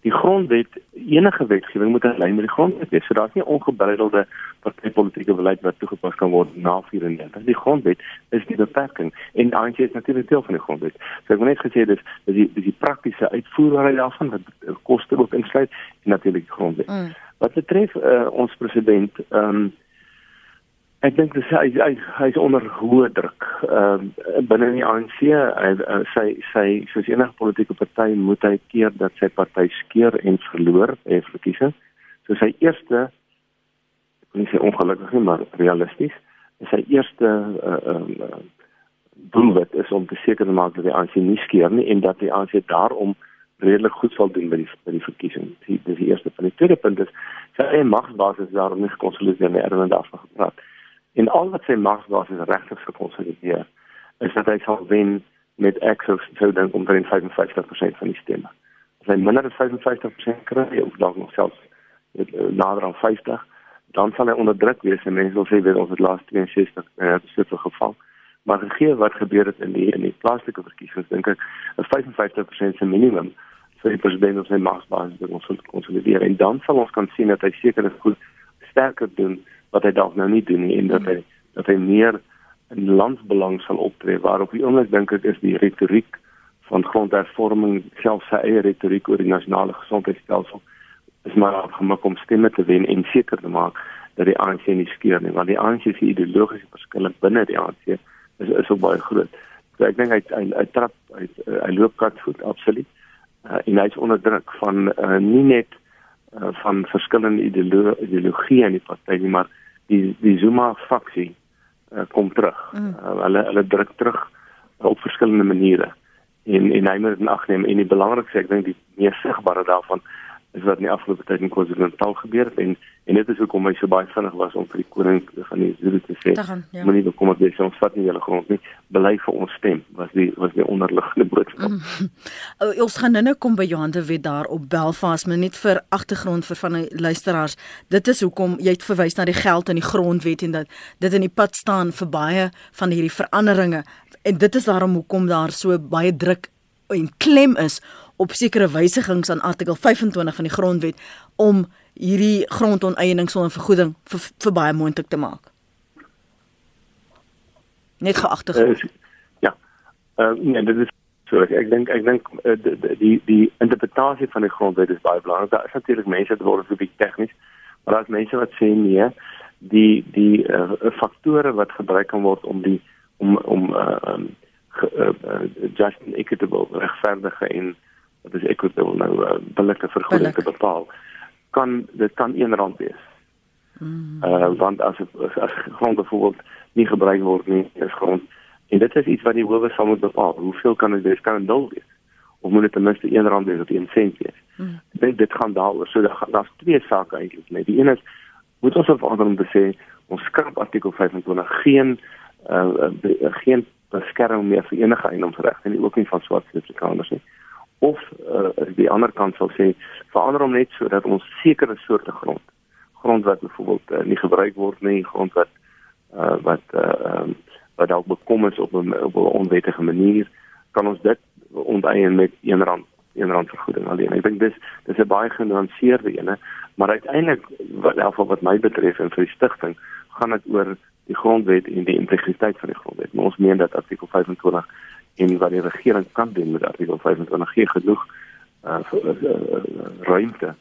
Die grondwet enige wetgewing moet in lyn met die grondwet wees. So daar's nie ongebreidelde partytetiese beleid wat toegepas kan word na 94. Die grondwet is die beperking en ANC is natuurlik deel van die grondwet. So ek wil net gesê dis dis die, die praktiese uitvoerbaarheid daarvan wat koste ook insluit en natuurlik die grondwet. Mm. Wat betref uh, ons president ehm um, Ek dink dis hy hy hy's onder hoë druk. Ehm uh, binne die ANC, hy uh, sy sy soos enige politieke party moet hy keer dat sy party skeer en verloor by verkiesing. So sy eerste ek wil nie sê ongelukkig nie, maar realisties, is sy eerste uh ehm uh, doelwit is om te seker maak dat die ANC nie skeer nie en dat die ANC daarom redelik goed sal doen by die by die verkiesing. Dit is die eerste van die tweede punt is sy magsbasis daarom nie gekonsolideer nie, Erwin daarvan gepraat en al wat sy magsbasis regtig gekonsolideer is dat hy sal wen met access sou dan omtrent 55% van die stemme. As hy minder as 55% kry of dalk nog selfs uh, nader aan 50, dan sal hy onder druk wees en mense sal sê weet ons het laas 62 en dit is so geval. Maar gegee wat gebeur het in die in die plaaslike verkiesings dink ek 'n 55% se minimum vir die president sy magsbasis wat ons konsolideer en dan sal ons kan sien dat hy seker is goed sterker doen wat hy dalk nou nie doen nie en dat hy dat hy meer in landsbelang sal optree waarop die oomblik dink ek is die retoriek van grondhervorming self sy eie retoriek oor die nasionale gesondheidstelsel is maar gemaak om stemme te wen en seker te maak dat die ANC nie skeer nie want die ANC se ideologiese verskille binne die ANC is is ook baie groot. So ek dink hy hy, hy trap hy, hy loop kat voet absoluut. Uh, en hy is onder druk van uh, nie net uh, van verskillende ideolo ideologieë in die party nie maar die die Zuma faksie uh, kom terug. Mm. Uh, hulle hulle druk terug op verskillende maniere en en hy moet dit agneem en die belangrikste ek dink die mees sigbare daarvan is wat in die afgelope tyd in KwaZulu-Natal gebeur het en en dit is hoekom hy so baie vinnig was om vir die koning van die Zulu te sê ja. moenie bekom dat jy ons vat nie julle grond nie bely vir ons stem was die was die onderliggende boodskap. [LAUGHS] Mm. ons gaan nou kom by Johan de Wet daar op Belfast maar net vir agtergrond vir van die luisteraars dit is hoekom jy het verwys na die geld in die grondwet en dat dit in die pad staan vir baie van hierdie veranderinge en dit is daarom hoekom daar so baie druk en klem is op sekere wysigings aan artikel 25 van die grondwet om hierdie grondoneening sonder vergoeding vir, vir baie moontlik te maak. Net geagtig. Uh, ja. Uh, nee, dit is so ek dink ek dink uh, die, die die interpretasie van die grondwet is baie belangrik. Daar is natuurlik mense wat word so bietjie tegnies, maar daar is mense wat sê nee, die die uh, faktore wat gebruik kan word om die om om uh, um, uh, uh, just and equitable regverdige en wat is equitable nou uh, billike vergoeding te bepaal kan dit kan een rand wees. Mm. Uh want as as, as grond byvoorbeeld nie gebruik word nie is grond en dit is iets wat die howe sal moet bepaal. Hoeveel kan dit wees? Kan dit nul wees? Of moet dit ten minste 1 rand wees of 1 sent wees? Mm. Ek dink dit gaan daaroor. So daar's twee sake eintlik. Nee, die een is moet ons vervaardig om te sê ons skrap artikel 25 geen uh, uh geen beskerming meer vir enige eiendomsregte en ook nie van swart Suid-Afrikaners nie. Of uh, die ander kant sal sê verander hom net sodat ons sekere soorte grond grond wat byvoorbeeld uh, nie gebruik word nie, grond wat uh, wat uh, um, wat dalk bekom is op 'n op 'n onwettige manier, kan ons dit onteien met 1 rand 1 rand vergoeding alleen. Ek dink dis dis 'n baie genuanceerde ene, maar uiteindelik wat in geval wat my betref en vir die stigting gaan dit oor die grondwet en die integriteit van die grondwet. Maar ons meen dat artikel 25 en wat die regering kan doen met artikel 25 gee genoeg uh, uh, ruimte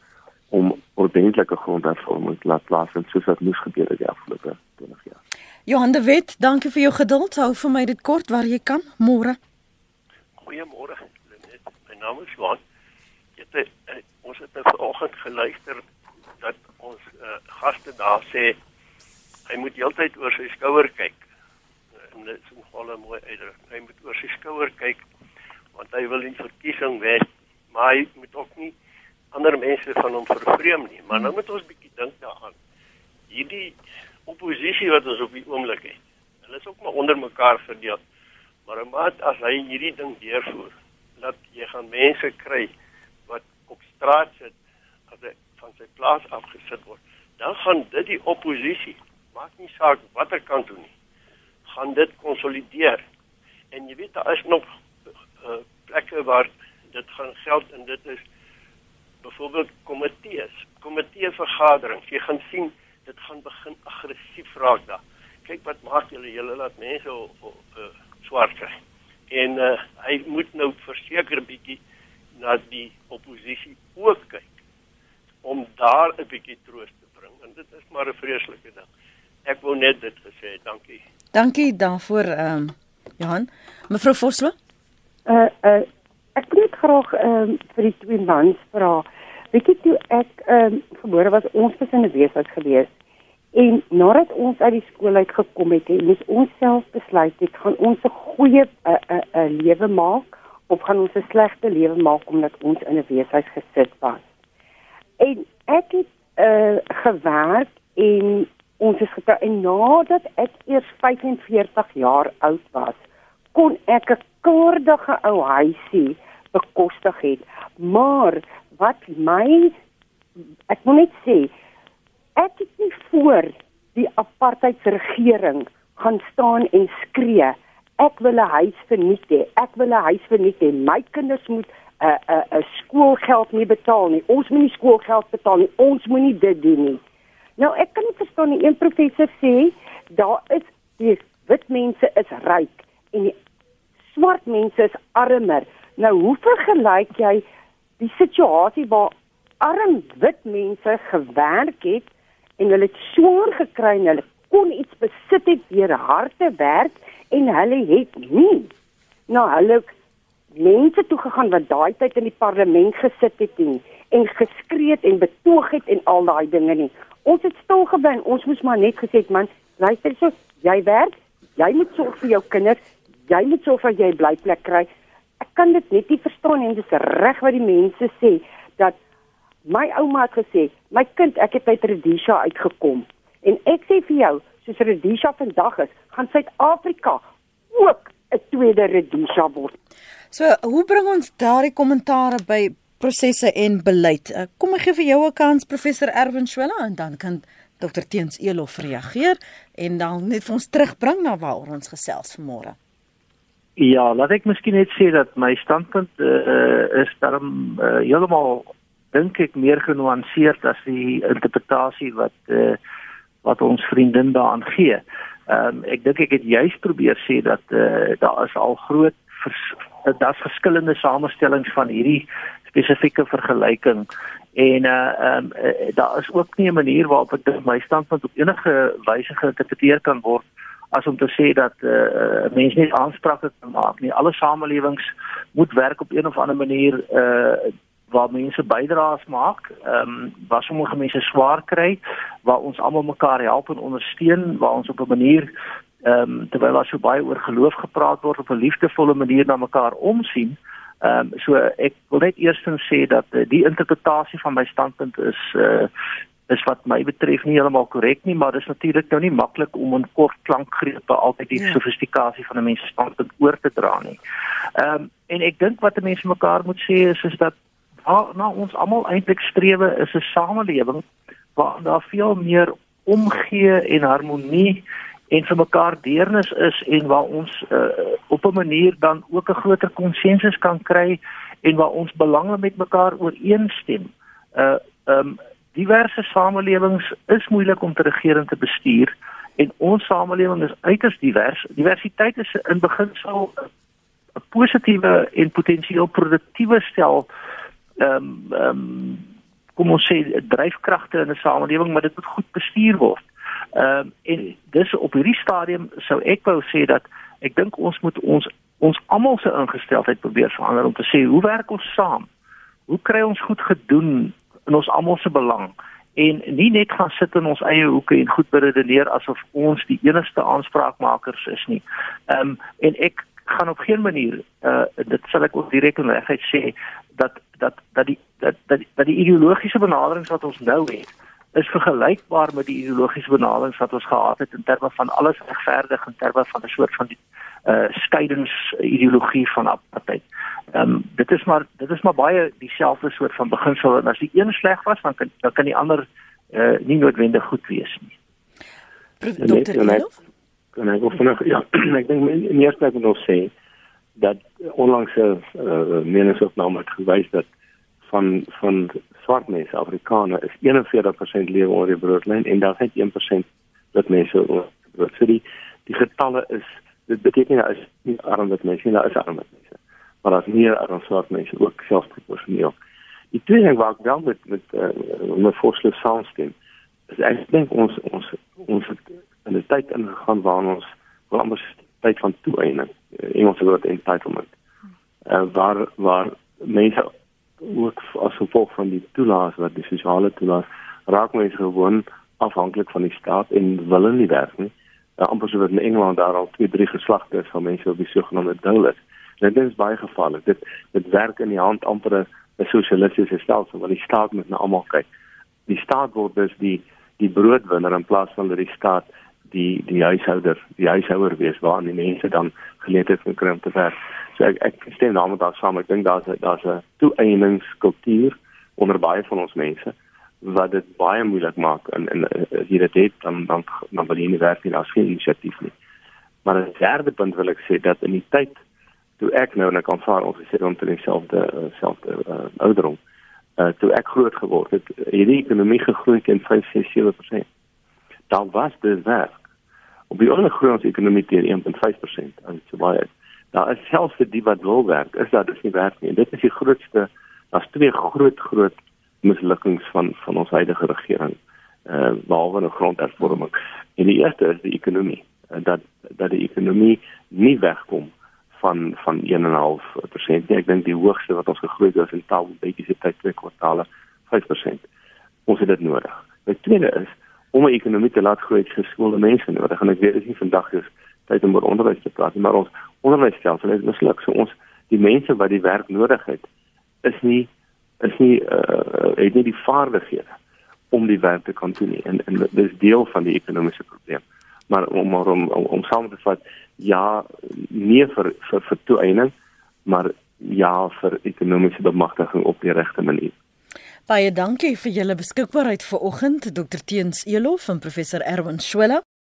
om ordentlike grondhervorming te laat plaasvind soos wat moes gebeur in die afgelope 20 jaar. Johan de Wet, dankie vir jou geduld. Hou vir my dit kort waar jy kan. Môre. Goeiemôre. My naam is Johan. Dit uh, ons het nou vanoggend geluister dat ons uh, gaste daar sê hy moet heeltyd oor sy skouer kyk. Dit is 'n volle mooi uitdrukking. Hy moet oor sy skouer kyk want hy wil in verkiesing wen, maar hy moet ook nie ander mense van hom vervreem nie. Maar nou moet ons bietjie dink daaraan. Hierdie oppositie wat ons op die oomblik het. Hulle is ook maar onder mekaar verdeel. Maar maat as hy hierdie ding deurvoer, dat jy gaan mense kry wat op straat sit as hy van sy plaas afgesit word, dan gaan dit die oppositie maak nie saak watter kant toe nie, gaan dit konsolideer. En jy weet daar is nog uh, plekke waar dit gaan geld en dit is byvoorbeeld komitees, komitee vergaderings. Jy gaan sien dit gaan begin aggressief raak daar. Kyk wat maak julle julle laat mense uh, swart kry. En uh, hy moet nou verseker bietjie na die oppositie ook kyk om daar 'n bietjie troos te bring. En dit is maar 'n vreeslike ding. Ek wou net dit gesê, dankie. Dankie daarvoor ehm um, Johan. Mevrou Vosloo? Uh uh ek wil graag ehm um, vir die twee mans vra. Weet jy toe ek ehm um, gebore was, ons was in 'n weeshuis gewees. En nadat ons uit die skool uit gekom het, het ons onsself besluit het gaan ons 'n goeie 'n uh, 'n uh, 'n uh, lewe maak of gaan ons 'n slegte lewe maak omdat ons in 'n weeshuis gesit was. En ek het uh gewerk en ons is getrou en nadat ek eers 45 jaar oud was, kon ek 'n kaardige ou huisie bekostig het. Maar wat my ek moet net sê ek het nie voor die apartheidsregering gaan staan en skree ek wil 'n huis verniet hê ek wil 'n huis verniet hê. My kinders moet 'n uh, 'n uh, 'n uh, skoolgeld nie betaal nie. Ons moet nie skoolgeld betaal nie. Ons moet nie dit doen nie nou ek kan nie verstaan nie. Een professor sê daar is die wit mense is ryk en die swart mense is armer. Nou hoe vergelyk jy die situasie waar arm wit mense gewerk het en hulle het swaar gekry en hulle kon iets besit het deur harde werk en hulle het nie nou hulle mense toe gegaan wat daai tyd in die parlement gesit het en, en geskree het en betoog het en al daai dinge nie ons het stil gebly. Ons moes maar net gesê man luister so jy werk jy moet sorg vir jou kinders jy moet sorg dat jy 'n blyplek kry. Ek kan dit net nie verstaan en dis reg wat die mense sê dat my ouma het gesê my kind ek het uit Rhodesia uitgekom en ek sê vir jou soos Rhodesia vandag is gaan Suid-Afrika ook 'n tweede Rhodesia word. So hoe bring ons daardie kommentare by prosesse en beleid eh, kom ek gee vir jou 'n kans professor Erwin Swela en dan kan Dr Teens Elof reageer en dan net vir ons terugbring na waar ons gesels vanmôre. Ja, laat ek miskien net sê dat my standpunt uh, is daarom uh, heeltemal dink ek meer genuanceerd as die interpretasie wat uh, wat ons vriendin daaraan gee. Ehm um, ek dink ek het juist probeer sê dat uh, daar is al groot daar's verskillende samestellings van hierdie spesifieke vergelyking en uh ehm um, uh, daar is ook nie 'n manier waarop ek my standpunt op enige wyse geïnterpreteer kan word as om te sê dat eh uh, mense nie aansprake kan maak nie. Alle samelewings moet werk op een of ander manier eh uh, waar mense bydraes maak, ehm um, waar sommige mense swaar kry, waar ons almal mekaar help en ondersteun, waar ons op 'n manier ehm um, terwyl daar so baie oor geloof gepraat word op 'n liefdevolle manier na mekaar omsien. Ehm um, so ek wil net eerstens sê dat uh, die interpretasie van my standpunt is uh is wat my betref nie heeltemal korrek nie, maar dit is natuurlik nou nie maklik om in kort klankgrepe altyd die ja. sofistikasie van 'n mens se standpunt oor te dra nie. Ehm um, en ek dink wat 'n mens mekaar moet sê is is dat nou ons almal eintlik strewe is 'n samelewing waar daar veel meer omgee en harmonie en vir mekaar deernis is en waar ons uh, op 'n manier dan ook 'n groter konsensus kan kry en waar ons belange met mekaar ooreenstem. Uh um diverse samelewings is moeilik om te regeer en te bestuur en ons samelewing is uiters divers. Diversiteit is in beginsel 'n positiewe en potensieel produktiewe stel ehm um, ehm um, kom ons sê dryfkragte in 'n samelewing, maar dit moet goed bestuur word. Ehm um, en dis op hierdie stadium sou ek wou sê dat ek dink ons moet ons ons almal se ingesteldheid probeer verander om te sê hoe werk ons saam? Hoe kry ons goed gedoen in ons almal se belang? En nie net gaan sit in ons eie hoeke en goed beredeneer asof ons die enigste aanspraakmakers is nie. Ehm um, en ek gaan op geen manier uh dit sal ek ook direk en reguit sê dat dat dat die dat dat die, dat die ideologiese benaderings wat ons nou het is vergelykbaar met die ideologiese benaderings wat ons gehad het in terme van alles regverdig in terme van 'n soort van die uh skeiingsideologie van apartheid. Ehm um, dit is maar dit is maar baie dieselfde soort van beginsel en as die een sleg was dan kan dan kan die ander uh nie noodwendig goed wees nie. Dokter Elof? Kan ek vanaand ja, [CLEARS THROAT] ek dink in eerste plek moet ons sê dat onlangs 'n uh, meningsopname het gewys dat van van swart mense Afrikaners is 41% lewe onder die broodlyn en daar is 1% wat mense brood. So die die getalle is dit beteken daar is nie arm wat mense, daar is arm mense. Maar daar's meer arm swart mense ook selfs proporsioneel. Die tweede ding wat ek wel met met uh, met voorstel saamstem is ek dink ons ons ons het in 'n tyd ingegaan waar ons wel anders tyd van toeëning uh, Engelse woord entitlement uh, waar waar mense ook as gevolg van die toelaas wat die sosiale toelaas raak mense gewoon afhanklik van die staat en wil nie werk nie. Uh, amper so wat in Engeland daar al 2, 3 geslagte is van mense op die sogenaamde doulas. Dit is baie gevaarlik. Dit dit werk in die hand amper 'n sosialistiese stelsel want die staat moet na almal kyk. Die staat word dus die die broodwinner in plaas van dat die staat die die huishouder, die huishouer wees waar die mense dan geleentheid kry om te werk. So ek ek stem daarmee daar saam. Ek dink daar's daar's 'n toeëningskultuur onder baie van ons mense wat dit baie moeilik maak en en as jy dit het dan dan dan wil jy nie werk nie, daar's geen inisiatief nie. Maar 'n derde punt wil ek sê dat in die tyd toe ek nou en ek aanvaar ons sit onder dieselfde selfde uh, ouderdom. Uh, toe ek groot geword het, hierdie ekonomie gegroei teen 5-6-7%. Dan was dit werk. Op die oomblik groei ons ekonomie teen 1.5% as dit so baie is daar is selfs vir die wat wil werk, is dat dit nie werk nie. En dit is die grootste daar's twee groot groot mislukkings van van ons huidige regering. Uh behalwe 'n grondhervorming. En die eerste is die ekonomie. Uh, dat dat die ekonomie nie wegkom van van 1.5%. Ek dink die hoogste wat ons gegroei het in taal bietjie tyd twee kwartale 5%. Ons het dit nodig. Die tweede is om 'n ekonomie te laat groei, geskoolde mense nodig. En ek weet dit is nie vandag is tyd om oor onderwys te praat, maar ons onderwysstelsel is misluk. So ons die mense wat die werk nodig het, is nie is nie uh het nie die vaardighede om die werk te kan doen nie. En en dis deel van die ekonomiese probleem. Maar om maar om om, om saam te vat, ja, nie vir vir vir toeëning, maar ja vir ekonomiese bemagtiging op die regte manier. Baie dankie vir julle beskikbaarheid vanoggend, Dr Teens Elof en professor Erwin Swela.